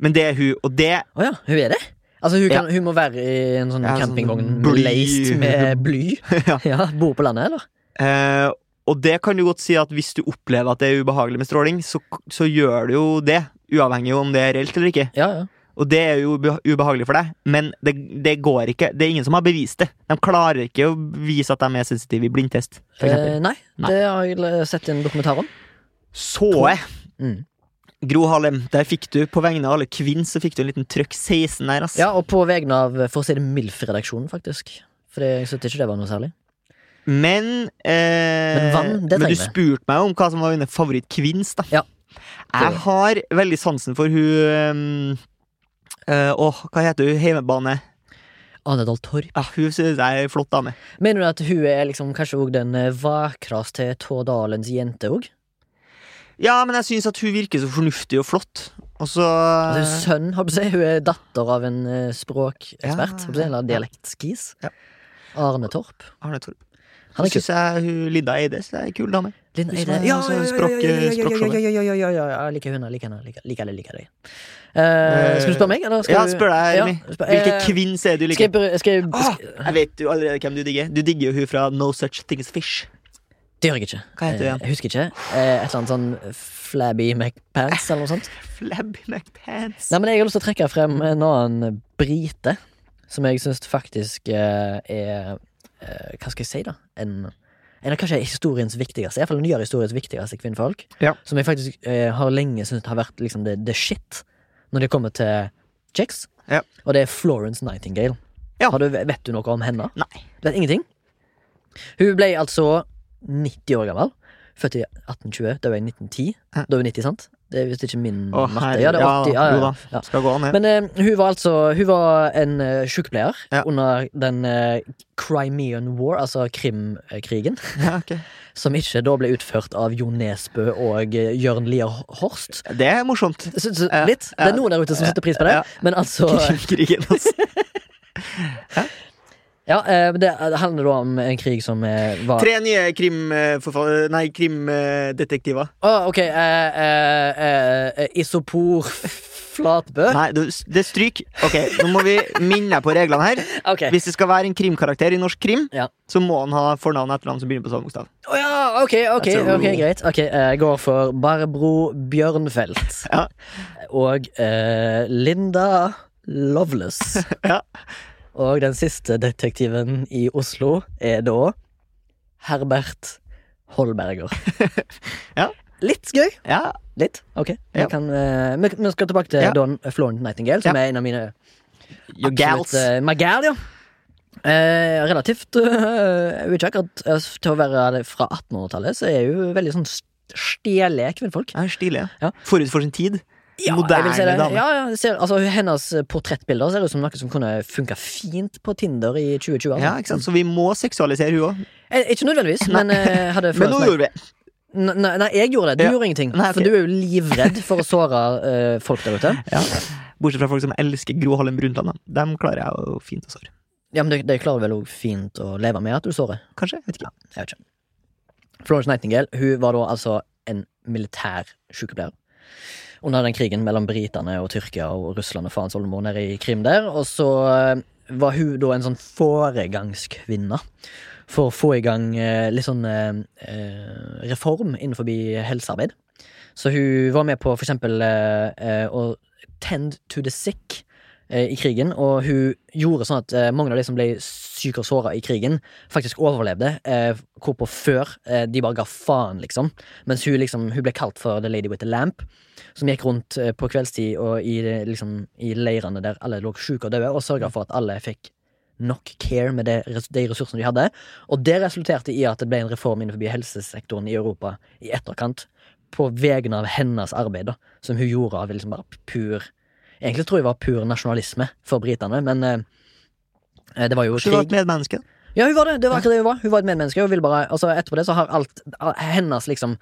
men det er hun, og det oh, ja, hun er det? Altså, hun, kan, hun må være i en sånn Ja, sånn campingvogn bly. laced med bly? Ja. Ja, Bor på landet, eller? Eh, og det kan du godt si at hvis du opplever at det er ubehagelig med stråling, så, så gjør du jo det. Uavhengig om det er reelt eller ikke. Ja, ja. Og det er jo ubehagelig for deg, men det, det går ikke. Det er ingen som har bevist det. De klarer ikke å vise at de er sensitive i blindtest. Eh, nei, Nei. det har jeg sett en dokumentar om. så jeg Mm. Gro Harlem, der fikk du på vegne av alle kvinns Så fikk du en liten trøkk 16 der, ass. Ja, og på vegne av, for å si det, MILF-redaksjonen, faktisk. For jeg syntes ikke det var noe særlig. Men eh, Men vann, det Men du trenger vi. spurte meg om hva som var mine favorittkvinns, da. Ja. Jeg har veldig sansen for hun eh, Åh, hva heter hun? Heimebane. Ane Dahl Torp. Ja, hun synes jeg er en flott dame. Mener du at hun er liksom kanskje òg den eh, vakreste Tårdalens jente òg? Ja, men jeg syns at hun virker så fornuftig og flott. Og så Altså, sønn, å si. Hun er datter av en eh, språkekspert. Ja, eller dialektskis. Ja. Arne Torp. Arne Torp. Han er syns jeg hun Linda Eide er en kul dame. Linda Eide. Ja, altså, ja, ja, språk- ja, ja, jeg liker henne. Liker henne. Liker, det, liker. Eh, skal du spørre meg, eller skal ja, spør deg, Ja, Hvilken kvinne eh, er du jeg, liker? skal jeg, Ah, jeg vet jo allerede hvem du digger. Du digger jo hun fra No Such Thing As Fish. Det gjør jeg ikke. Hva heter du igjen? Jeg husker ikke. Eh, Et eller annet sånn Flabby McPants eller noe sånt. Flabby McPants. Nei, men Jeg har lyst til å trekke frem en annen brite, som jeg syns faktisk eh, er eh, Hva skal jeg si, da? En, en av kanskje historiens viktigste, iallfall nyere historiens viktigste kvinnfolk. Ja. Som jeg faktisk eh, har lenge syntes har vært liksom the, shit når det kommer til chicks. Ja. Og det er Florence Nightingale. Ja. Har du, vet du noe om henne? Nei. Du vet ingenting? Hun ble altså 90 år gammel. Født i 1820. Da var jeg 1910. Hæ? Da var jeg 90, sant? Det er visst ikke min Å, matte. Ja, det er 80. Ja, ja, ja. Skal gå ned. Men eh, hun var altså Hun var en uh, sykepleier Ja. under den eh, Crimean War, altså Krimkrigen, Ja, ok. som ikke da ble utført av Jo Nesbø og eh, Jørn Lier Horst. Det er morsomt. Så, så, Ja, litt. Det ja, er noen der ute som setter pris på det, ja. men altså Krigen, altså. Ja, eh, det, det handler da om en krig som eh, var Tre nye krimforfatter... Nei, krimdetektiver. Å, ok. eh, eh, eh, isopor Flatbø. Nei, det er stryk. Ok, nå må vi minne på reglene her. Okay. Hvis det skal være en krimkarakter i norsk krim, Ja. så må han ha fornavn og etternavn som begynner på samme bokstav. Oh, ja, ok, ok, ok, greit. Ok, eh, Jeg går for Barbro Bjørnfelt. Ja. Og eh, Linda Loveless. Ja. Og den siste detektiven i Oslo er da Herbert Holberger. Ja. Litt gøy. Ja, Litt. Ok. Vi, Ja. kan, uh, vi, vi skal tilbake til Ja. Don Florent Nightingale, som er en av mine Your gals. eh, My gal, ja. Eh, relativt vet ikke akkurat Til å være fra 1800-tallet, så er hun veldig sånn st- stjele kvinnfolk. Ja, stilig. Ja. Forut for sin tid. Ja, Moderne si dame. Ja, ja, ser, altså, hennes portrettbilder ser ut som noe som kunne funka fint på Tinder i 2020. altså. Ja, ikke sant? Så vi må seksualisere hun òg. Eh, Ikke nødvendigvis, men eh, hadde Men nå gjorde vi det. Nei, nei, jeg gjorde det. Du Ja. gjorde ingenting. Nei, okay. For du er jo livredd for å såre uh, folk der ute. Ja. Bortsett fra folk som elsker Gro Harlem Brundtland. Dem klarer jeg jo fint å såre. Ja, men det klarer vel òg fint å leve med at du sårer. Kanskje? Jeg vet ikke. Jeg vet ikke. Florence Nightingale hun var da altså en militær sykepleier. Under den krigen mellom britene og Tyrkia og Russland og faens oldemor nede i Krim der. Og så eh, var hun da en sånn foregangskvinne for å få i gang eh, litt sånn eh, reform innenfor helsearbeid. Så hun var med på for eksempel å tend to the sick i krigen, og hun gjorde sånn at eh, mange av de som ble syke og såra i krigen, faktisk overlevde, eh, hvorpå før eh, de bare ga faen, liksom. Mens hun liksom, hun ble kalt for The Lady with the Lamp, som gikk rundt eh, på kveldstid og i, liksom, i leirene der alle lå syke og døde, og sørga for at alle fikk nok care med det, de ressursene de hadde. Og det resulterte i at det ble en reform innenfor helsesektoren i Europa i etterkant, på vegne av hennes arbeid, da, som hun gjorde av liksom bare pur Egentlig tror jeg var pur nasjonalisme for britene, men eh, det var jo krig. du var et medmenneske? Ja, hun var det. Det var akkurat det hun var. Hun var et medmenneske. Hun ville bare, altså Etterpå det så har alt hennes liksom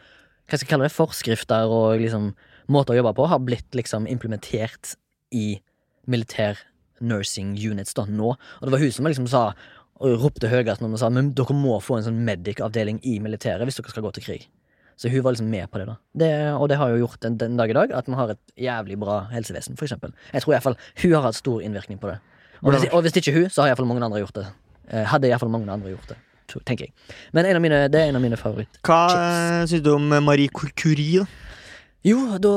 Hva skal jeg kalle det? Forskrifter og liksom måter å jobbe på har blitt liksom implementert i militær nursing units da, nå. Og det var hun som liksom sa og ropte høyest når hun sa Men dere må få en sånn medic-avdeling i militæret hvis dere skal gå til krig. Så hun var liksom med på det, da. Det, og det har jo gjort den, den dag i dag at vi har et jævlig bra helsevesen, for eksempel. Jeg tror i hvert fall hun har hatt stor innvirkning på det. Og hvis, og hvis ikke hun, så har iallfall mange andre gjort det. Eh, hadde iallfall mange andre gjort det, tenker jeg. Men en av mine, det er en av mine favoritt. Hva Chips. syns du om Marie Curie? da? Jo, da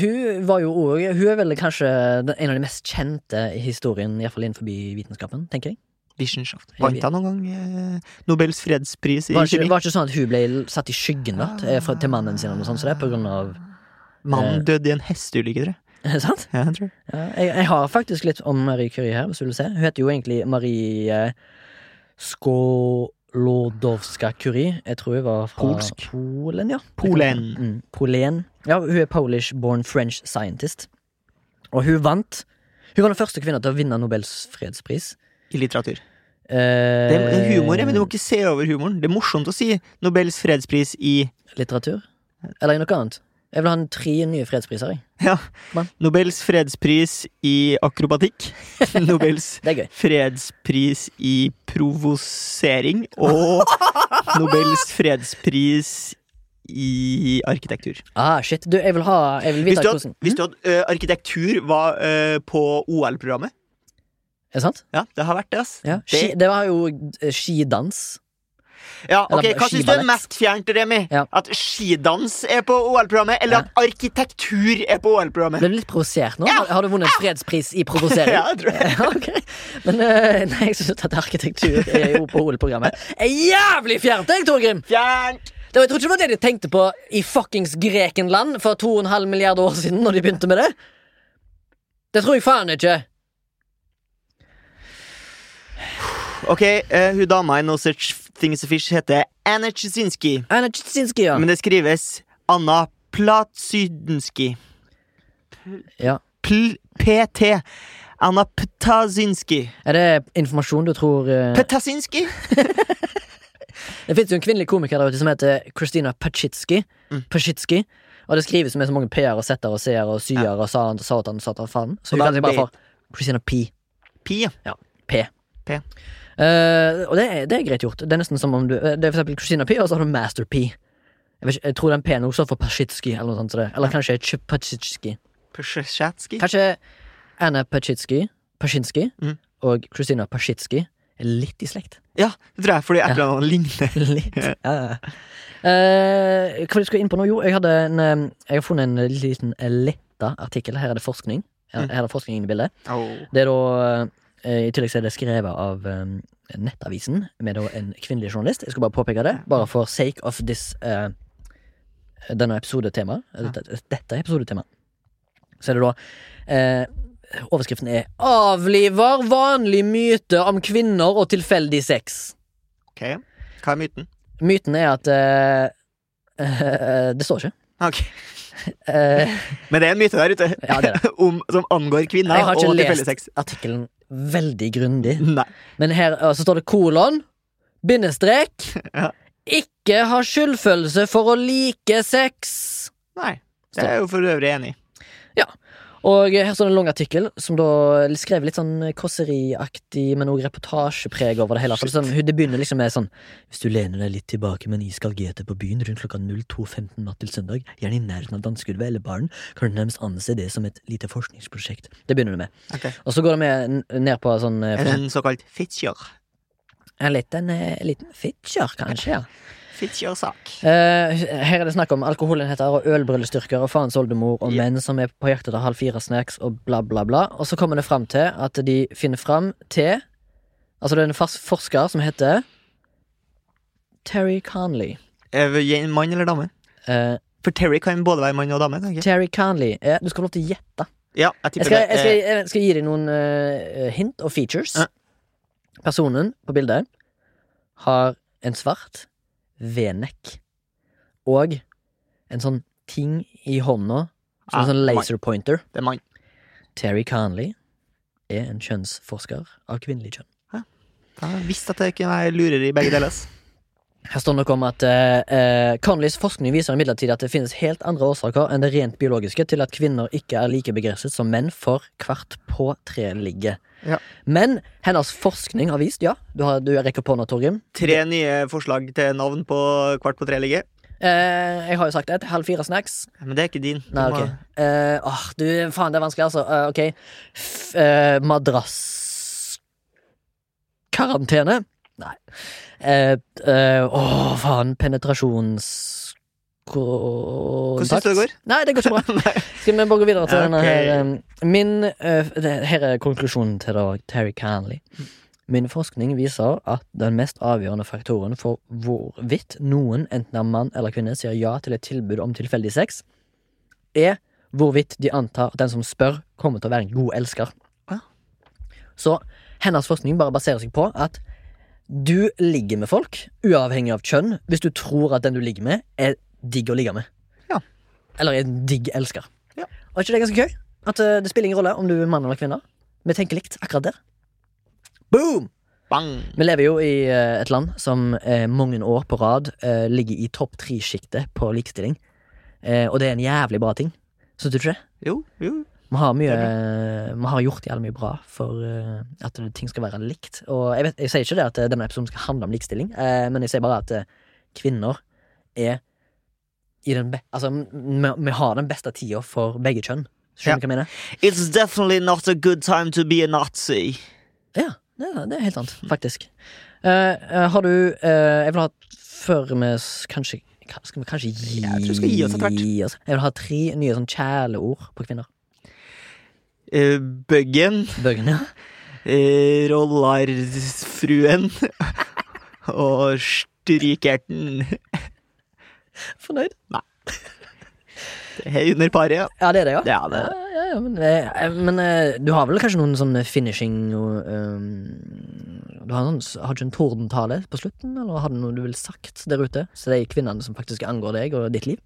Hun var jo òg Hun er vel kanskje en av de mest kjente i historien, iallfall innenfor vitenskapen, tenker jeg. Wissenschaft. Vant hun noen gang eh, Nobels fredspris i Var ikke, kjemi? var det ikke sånn at hun ble satt i skyggen da, til, til mannen sin, eller noe sånt, så det er på grunn av Mannen døde i en hesteulykke, tror jeg. Er det sant? Ja, jeg tror. Ja, jeg, jeg har faktisk litt om Marie Curie her, hvis du vil se. Hun heter jo egentlig Marie Skolodowska Curie. Jeg tror hun var fra Polsk. Polen, ja. Polen. Mm, Polen. Ja, hun er Polish-born French scientist. Og hun vant Hun var den første kvinna til å vinne Nobels fredspris. I litteratur. Eh, Det er humor, men du må ikke se over humoren. Det er morsomt å si Nobels fredspris i Litteratur? Eller i noe annet? Jeg vil ha tre nye fredspriser, jeg. Ja. Nobels fredspris i akrobatikk. Nobels fredspris i provosering. Og Nobels fredspris i arkitektur. Ah, shit. Du, jeg vil ha Jeg vil Hvis vite du hadde, hvordan hvis du hadde uh, arkitektur var uh, på OL-programmet Er det sant? Ja, det har vært det, ass. Ja. Det- Ski, det var jo skidans. Ja, ok, Eller Hva syns du er mest fjernt, Remi? Ja. At skidans er på OL-programmet, eller Ja. at arkitektur er på OL-programmet? Ble du litt provosert nå? Har, har du vunnet fredspris i provosering? Ja, jeg tror jeg. okay. Men eh, nei, jeg syns at arkitektur er jo på OL-programmet jævlig fjernt, jeg, Torgrim! Fjernt! Det jeg tror ikke det var det de tenkte på i fuckings Grekenland for 2,5 milliarder år siden, når de begynte med det. Det tror jeg faen ikke. Ok, uh, hun dama i No Such Things of Fish heter Anna Chesinski. Anna Chesinski, ja. Men det skrives Anna Platsydnski. ja. Pl PT. Anna Ptazinski. Er det informasjon du tror uh... Ptazinski? Det finnes jo en kvinnelig komiker der ute som heter Christina Pachitsky. Mm. Pachitsky og det skrives med så mange p-er og z-er og c-er og sy-er og sa- satan, satan, faen. Så Og hun kaller seg bare for Christina P. Pi, ja. P. P. Eh, og det er, det er greit gjort. Det er nesten som om du Det er for eksempel Christina P, og så har du Master P. Jeg, ikke, jeg tror den P-en også er for Pasjitski, eller noe sånt. Så. Eller kanskje Ch- Pachitsky. Kanskje Anna Pachitsky, Pasjinski Mm. og Christina Pasjitski er litt i slekt. Ja, det tror jeg, fordi et eller annet ligner. Litt. Ja. ja. Eh, hva var det du skulle inn på nå? Jo, jeg, hadde en, eh, jeg har funnet en liten eh, letta artikkel. Her er det forskning. Her, Mm. her er det forskning inne i bildet. Oh. Det er da eh, I tillegg så er det skrevet av um, Nettavisen med da en kvinnelig journalist. Jeg skal bare påpeke det, bare for sake of this uh, denne episodetemaet. Ja. Dette, dette episodetema. Så er det da uh, Overskriften er 'Avliver vanlig myte om kvinner og tilfeldig sex'. Ok, hva er myten? Myten er at uh, eh, Det står ikke. Ok, Uh, Men det er en myte der ute ja, det det. om, som angår kvinner Jeg har ikke lest artikkelen veldig grundig. Nei. Men her eh, så står det kolon, bindestrek, Ja. ikke ha skyldfølelse for å like sex. Nei. Det er jeg jo for øvrig enig i. Og her står det en lang artikkel som da skrev litt sånn kåseriaktig, men òg reportasjepreg over det hele. For det, sånn, det begynner liksom med sånn Hvis du lener deg litt tilbake med en iskald GT på byen rundt klokka 02.15 natt til søndag, gjerne i nærheten av dansegulvet eller baren, kan du nærmest anse det som et lite forskningsprosjekt. Det begynner du med. Okay. Og så går det med ned på sånn eh, en såkalt Fitcher? En liten, eh, liten fitcher, kanskje, ja. Fitcher-sak. Eh, her er det snakk om alkoholenheter og ølbrillestyrker og faens oldemor og menn som er på jakt etter halv fire-snacks og bla, bla, bla. Og så kommer det fram til at de finner fram til Altså det er en fast forsker som heter Terry Conley. Er det en mann eller dame? Eh, For Terry kan både være mann og dame. kan ikke? Terry Conley er Du skal få lov til å gjette. Ja, jeg Jeg tipper skal, jeg det. skal, Eh, jeg skal gi deg noen eh, hint og features. Ja. Personen på bildet har en svart V-nekk og en sånn ting i hånda som Ah, en sånn mann. laser pointer. Det er mann. Terry Conley er en kjønnsforsker av kvinnelig kjønn. Jeg visste at jeg ikke er lureri i begge deler. Her står det noe om at eh, eh, Conleys forskning viser imidlertid at det finnes helt andre årsaker enn det rent biologiske til at kvinner ikke er like begrenset som menn for kvart på tre ligger. Ja. Men hennes forskning har vist, ja, du, har, du rekker på nå, Torgrim. Tre nye forslag til navn på Kvart på tre ligger. Eh, jeg har jo sagt et. Halv fire snacks. Men det er ikke din. Nei, okay. Eh, åh, du, faen, det er vanskelig, altså. Uh, ok. F eh, Madrasskarantene? Nei. Eh, eh, Åh, faen. Penetrasjons... Hvordan syns du det går? Nei, det går ikke bra. Skal vi bare gå videre til denne her eh, Min eh, det, Her er konklusjonen til da Terry Canley. Min forskning viser at den mest avgjørende faktoren for hvorvidt noen, enten er mann eller kvinne, sier ja til et tilbud om tilfeldig sex, er hvorvidt de antar at den som spør, kommer til å være en god elsker. Ja. Så hennes forskning bare baserer seg på at du ligger med folk, uavhengig av kjønn, hvis du tror at den du ligger med, er digg å ligge med. Ja. Eller er en digg elsker. Ja. Og er ikke det ganske gøy? At uh, det spiller ingen rolle om du er mann eller kvinne. Vi tenker likt akkurat der. Boom! Bang! Vi lever jo i uh, et land som uh, mange år på rad ligger i topp tre-sjiktet på likestilling. Eh, og det er en jævlig bra ting. Syns du ikke det? Jo, jo. Vi har, mye, eh, vi har gjort jævlig mye bra for eh, at ting skal være likt. Og jeg, vet, jeg sier ikke det at eh, denne episoden skal handle om likestilling, men jeg sier bare at kvinner er i den be Altså, vi, vi har den beste tida for begge kjønn. Skjønner du hva jeg mener? It's definitely not a good time to be a nazi. Ja, det, det er helt sant, faktisk. Uh, har du uh, Jeg vil ha Før vi kanskje Skal vi kanskje gi Jeg tror vi skal gi oss etter hvert. oss? Jeg vil ha tre nye sånn kjæleord på kvinner. Uh, Buggen, Bøggen, ja. uh, rollarfruen og strykerten. Fornøyd? Nei. Det er under paret, ja. Ja, det er det, ja. Ja, det er ja, ja, ja, men eh, men eh, du har vel kanskje noen sånne finishing og, um, Du har, en sånn, har ikke en tordentale på slutten, eller har du noe du ville sagt der ute? Så det er kvinnene som faktisk angår deg og ditt liv?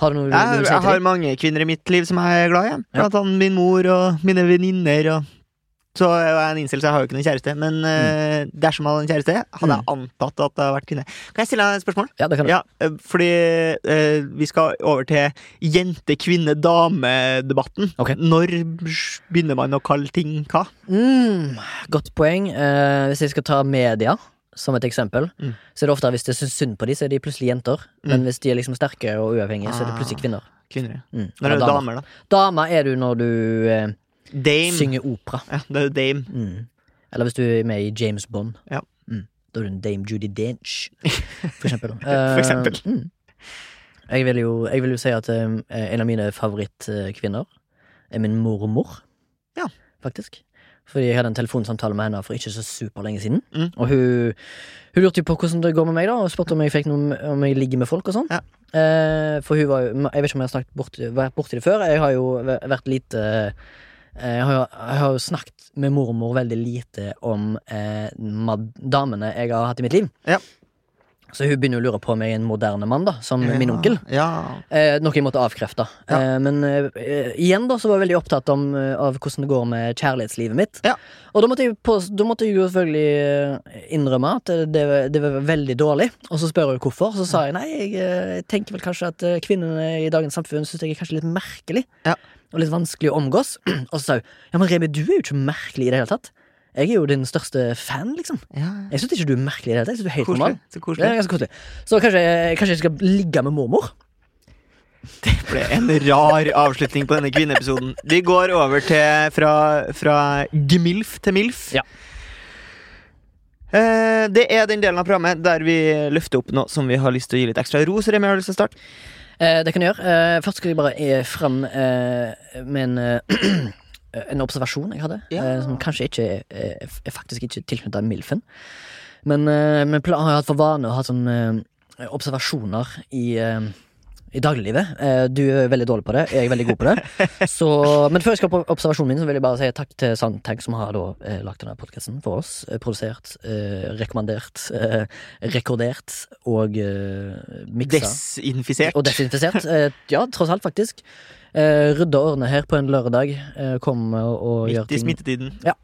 Har du noe jeg, du Jeg, har mange kvinner i mitt liv som jeg er glad i. Blant annet min mor og mine venninner. Og... Så er jeg en incel, så jeg har jo ikke noen kjæreste. Men eh, dersom jeg hadde en kjæreste, hadde jeg antatt at det hadde vært kvinne. Kan jeg stille deg et spørsmål? Ja, det kan du. Ja, eh, fordi eh, vi skal over til jente-kvinne-dame-debatten. Ok. Når begynner man å kalle ting hva? Mm, godt poeng. Eh, hvis jeg skal ta media som et eksempel, Mm. så er det ofte hvis det syns synd på dem, så er de plutselig jenter. Men Mm. hvis de er liksom sterke og uavhengige, så er det plutselig kvinner. Kvinner. ja. Mm. Når er det damer. damer, da? Dame er du når du eh, synger opera. Ja, det er jo dame. Mm. Eller hvis du er med i James Bond. Ja. Mm. Da er du en Dame Judy Dench, for eksempel. For eksempel. Eh, mm. jeg, vil jo, jeg vil jo si at eh, en av mine favorittkvinner er min mormor. Ja. Faktisk. Fordi jeg hadde en telefonsamtale med henne for ikke så superlenge siden. Mm. Og hun, hun lurte jo på hvordan det går med meg, da og spurte om jeg fikk noe Om jeg ligger med folk og sånn. Ja. Eh, for hun var jo Jeg vet ikke om jeg har snakket bort, vært borti det før. Jeg har jo vært lite eh, jeg har, jeg har jo snakket med mormor veldig lite om eh, damene jeg har hatt i mitt liv. Ja. Så hun begynner å lure på om jeg er en moderne mann, da, som min onkel. Ja. Eh, noe jeg måtte avkrefte. Ja. Eh, men eh, igjen da så var jeg veldig opptatt om, eh, av hvordan det går med kjærlighetslivet mitt. Ja. Og da måtte, jeg på, da måtte jeg jo selvfølgelig eh, innrømme at det, det, var- veldig dårlig. Og så spør hun hvorfor. Så sa jeg nei, jeg jeg tenker vel kanskje at eh, kvinnene i dagens samfunn syns jeg er kanskje litt merkelig. Ja. Og litt vanskelig å omgås. Og så sa hun ja, men Remi, du er jo ikke merkelig i det hele tatt. Jeg er jo din største fan, liksom. ja. Jeg syns ikke du er merkelig i det hele tatt. Jeg synes du er helt Koselig. normal. Så koselig. Ja, ganske koselig. Så kanskje, kanskje jeg skal ligge med mormor? Det ble en rar avslutning på denne kvinneepisoden. Vi går over til fra, fra gmilf til milf. Ja. Eh, det er den delen av programmet der vi løfter opp noe som vi har lyst til å gi litt ekstra ros. Remi, har du lyst til å starte? Eh, det kan jeg gjøre. Eh, først skal jeg bare eh, fram eh, med en eh, En observasjon jeg hadde, Ja. eh, som kanskje ikke eh, er faktisk ikke tilknytta Milfen. Men eh, men jeg har hatt for vane å ha sånne eh, observasjoner i eh, i dagliglivet. Eh, Du er veldig dårlig på det, jeg er veldig god på det. Så, men før jeg skal på observasjonen min, så vil jeg bare si takk til Soundtank, som har da eh, lagt denne podkasten for oss. Eh, produsert, eh, rekommandert, eh, rekordert og eh, miksa. Desinfisert. Og desinfisert. Eh, ja, tross alt, faktisk. Eh, og årene her på en lørdag. Eh, kom og, og gjør Midt i ting. Ja.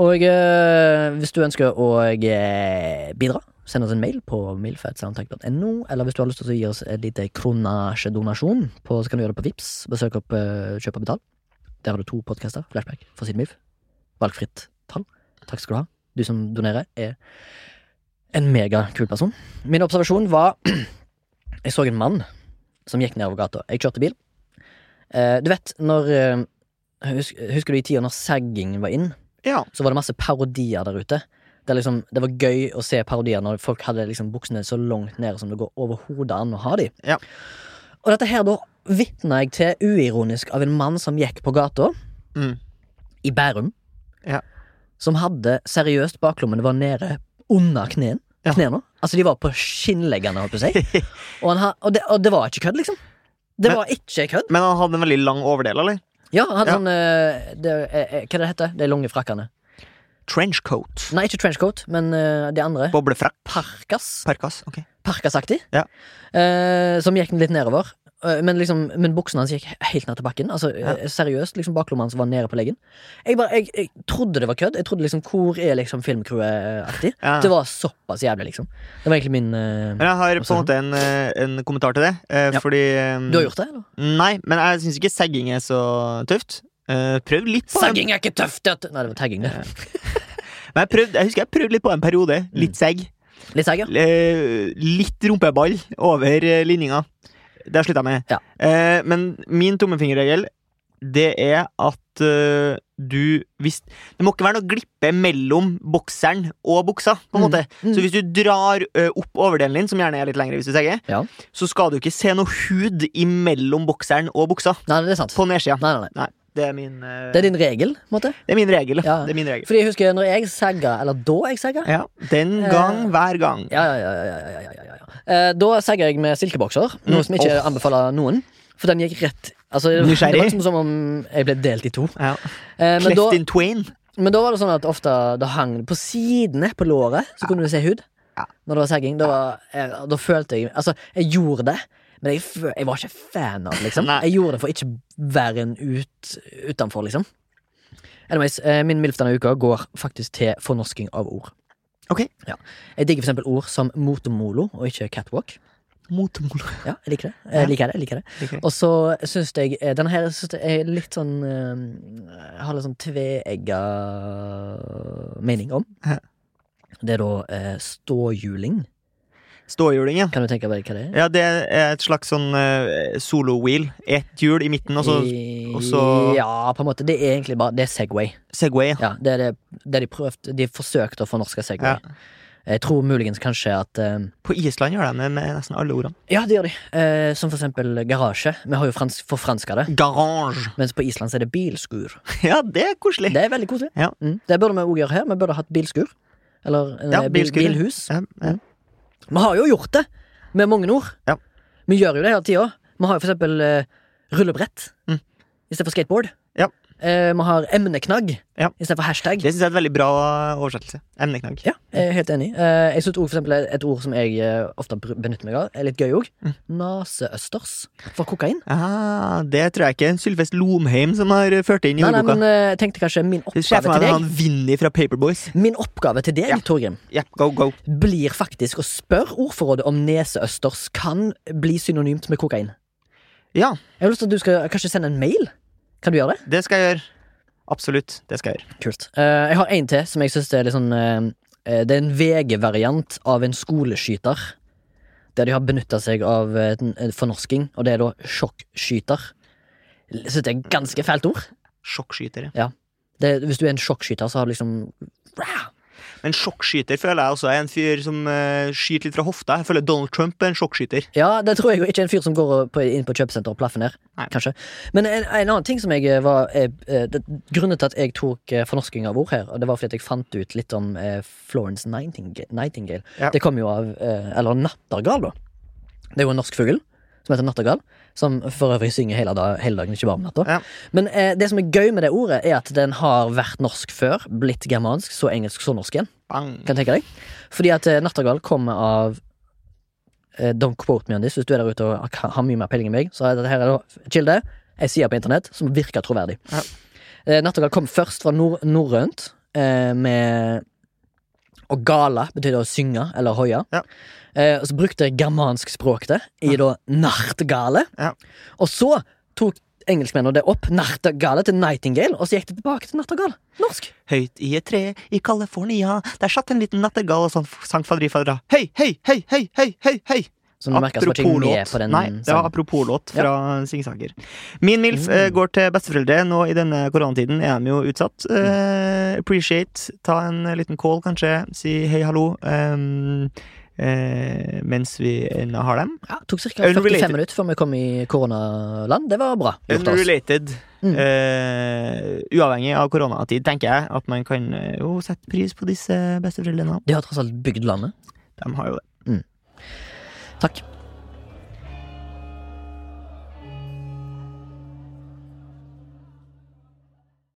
Og eh, hvis du ønsker å eh, bidra, send oss en mail på milfetsoundtank.no. Eller hvis du har lyst til å gi oss et lite kronasjedonasjon, på, så kan du gjøre det på Vips Besøk opp eh, Kjøp og betal. Der har du to podkaster. Flashback for sin MILF. Valgfritt tall. Takk skal du ha. Du som donerer, er en megakul person. Min observasjon var Jeg så en mann som gikk nedover gata. Jeg kjørte bil. Eh, du vet når eh, hus- Husker du i tida når sagging var inn? Ja. Så var det masse parodier der ute. Det, liksom, det var gøy å se parodier når folk hadde liksom buksene så langt ned som det går overhodet an å ha dem. Ja. Og dette her da vitna jeg til uironisk av en mann som gikk på gata Mm. i Bærum. Ja. Som hadde seriøst baklommene var nede under kneen. Ja. Knærne. Altså de var på skinnleggene, holdt på å si. Og, ha, og, det, og det var ikke kødd, liksom. Det Men- var ikke kødd. Men han hadde en veldig lang overdel, eller? Ja, han hadde Ja. sånn eh, det, eh, eh, Hva det heter De lange frakkene. Trenchcoat. Nei, ikke trenchcoat, men de andre. Boblefrakk. Parkas. Parkas. Ok. Parkasaktig. Ja. Eh, som gikk litt nedover. Eh, men, liksom, men buksene hans gikk helt ned til bakken. Altså Ja. eh, Seriøst, liksom baklomma hans var nede på leggen. Jeg, bare, jeg, jeg trodde det var kødd. Jeg trodde liksom Hvor er liksom filmcrewet-aktig? Ja. Det var såpass jævlig, liksom. Det var egentlig min uh, Men jeg har på en måte en, en kommentar til det. Uh, Ja. Fordi um, Du har gjort det, eller? Nei, men jeg syns ikke sagging er så tøft. Uh, prøv litt på Sagging er ikke tøft! det- Nei, det var tagging, det. Men jeg, prøvde, jeg husker jeg prøvde litt på en periode. Litt segg. Litt sagg, ja. Litt rumpeball over linninga. Det har slutta med. Ja. Eh, men min tommefingerregel, det er at eh, du hvis, Det må ikke være noe glippe mellom bokseren og buksa. på en Mm. måte Mm. Så hvis du drar eh, opp overdelen din, som gjerne er litt lengre, hvis du segger, Ja. så skal du ikke se noe hud imellom bokseren og buksa. Nei, det er sant. På nedsida. Nei, nei, nei. Det er min uh... Det er din regel? måte? Det er min regel. Ja. Det er min regel. Fordi jeg husker når jeg sagga, eller da jeg sagga Ja, Den eh, gang, uh, hver gang. Ja, ja, ja, ja, ja uh, da sagga jeg med silkebokser, mm. noe som jeg ikke oh. anbefaler noen. For den gikk rett altså, Det var liksom som om jeg ble delt i to. Ja. Cleft da, in twin Men da var det sånn at ofte det hang på sidene på låret, så kunne du se hud. Når det var sagging. Da, da, følte jeg Altså, jeg gjorde det. Men jeg, jeg var ikke fan av det, liksom. Jeg gjorde det for ikke være en ut, utenfor, liksom. Anyways, eh, min MILF denne uka går faktisk til fornorsking av ord. Ok. Ja. Jeg digger for eksempel ord som motomolo og ikke catwalk. Motomolo. Ja, jeg liker det. Jeg liker det, jeg liker det. Liker det. Og så syns jeg eh, Denne her synes jeg er litt sånn jeg Har litt sånn tveegga mening om. Det er da eh, ståhjuling. Ståhjuling, ja. Kan du tenke deg hva det er? Ja, det er et slags sånn uh, solo-wheel. Ett hjul i midten, og så og så- Ja, på en måte. Det er egentlig bare Det er Segway. Segway. Ja, det er det, det de prøvde De forsøkte å fornorske Segway. Ja. Jeg tror muligens kanskje at eh, På Island gjør de det med nesten alle ordene. Ja, det gjør de. Eh, som for eksempel garasje. Vi har jo fransk, forfranska det. Garage. Mens på Island så er det bilskur. Ja, det er koselig. Det er veldig koselig. Ja. Mm. Det burde vi òg gjøre her. Vi burde hatt bilskur. Eller eh, Ja, bil, ja. bilhus. Ja, ja. Vi har jo gjort det med mange ord. Ja. Vi gjør jo det hele tida. Vi har jo for eksempel eh, rullebrett Mm. istedenfor skateboard. Eh, vi har emneknagg Ja. istedenfor hashtag. Det syns jeg er et veldig bra oversettelse. Emneknagg. Ja, jeg er helt enig. Eh, jeg synes eksempel et ord som jeg eh, ofte benytter meg av, er litt gøy òg. Mm. Naseøsters. For kokain. Ah, det tror jeg ikke Sylfest Lomheim som har ført inn i Nei, nei, ordboka. men eh, jeg tenkte kanskje min oppgave til deg han Vinni fra Paperboys. Min oppgave til deg, Ja. Torgrim, Ja, go, go. blir faktisk å spørre ordforrådet om neseøsters kan bli synonymt med kokain. Ja, Jeg har lyst til at du skal kanskje sende en mail. Kan du gjøre det? det skal jeg gjøre. Absolutt. Det skal jeg gjøre. Kult. Uh, jeg har en til som jeg syns er litt sånn eh, Det er en VG-variant av en skoleskyter. Der de har benytta seg av en fornorsking, og det er da sjokkskyter. Jeg synes det er ganske fælt ord. Sjokkskyter. Det, hvis du er en sjokkskyter, så har du liksom! Men sjokkskyter føler jeg også er en fyr som uh, skyter litt fra hofta. Jeg føler Donald Trump er en sjokkskyter. Ja, det tror jeg jo ikke er en fyr som går på, inn på kjøpesenter og plaffer ned. Kanskje. Men en, en annen ting som jeg eh, var eh, eh, det, Grunnen til at jeg tok fornorsking av ord her, og det var fordi jeg fant ut litt om eh, Florence Nightingale. Nightingale. Ja. Det kom jo av eh, Eller nattergal, da. Det er jo en norsk fugl som heter nattergal. Som for øvrig synger hele, dag, hele dagen, ikke bare om natta. Ja. Men eh, det som er gøy med det ordet, er at den har vært norsk før, blitt germansk, så engelsk, så norsk igjen. Bang. Kan tenke deg? Fordi at eh, nattergal kommer av eh, Don't quote me on this, hvis du er der ute og har- mye mer peiling enn meg. Så er dette her er da kilde, ei side på internett som virker troverdig. Ja. Eh, nattergal kom først fra nor norrønt, eh, med Og gala betyr å synge eller hoie. Ja. Eh, og så brukte jeg germansk språk det i da nartgale. Ja. Og så tok engelskmennene det opp, nartgale, til nightingale, og så gikk det tilbake til nattergal. Norsk. Høyt i et tre i California, der satt en liten nattergal og sånn sang fadderifadra. Hei, hei, hei, hei, hei, hei, hei! Som du merker, som ikke med på den Nei, det var sangen. apropos-låt fra Singsaker. Min MILF Mm. uh, går til besteforeldre. Nå i denne koronatiden er de jo utsatt. Mm. Eh, appreciate. Ta en eh, liten call, kanskje. Si hei, hallo. Um, eh, mens vi ennå har dem. Ja, tok ca. 45 minutter før vi kom i koronaland. Det var bra. Unrelated. Mm. Eh, uavhengig av koronatid, tenker jeg at man kan eh, jo sette pris på disse besteforeldrene. De har tross alt bygd landet. De har jo det. Takk.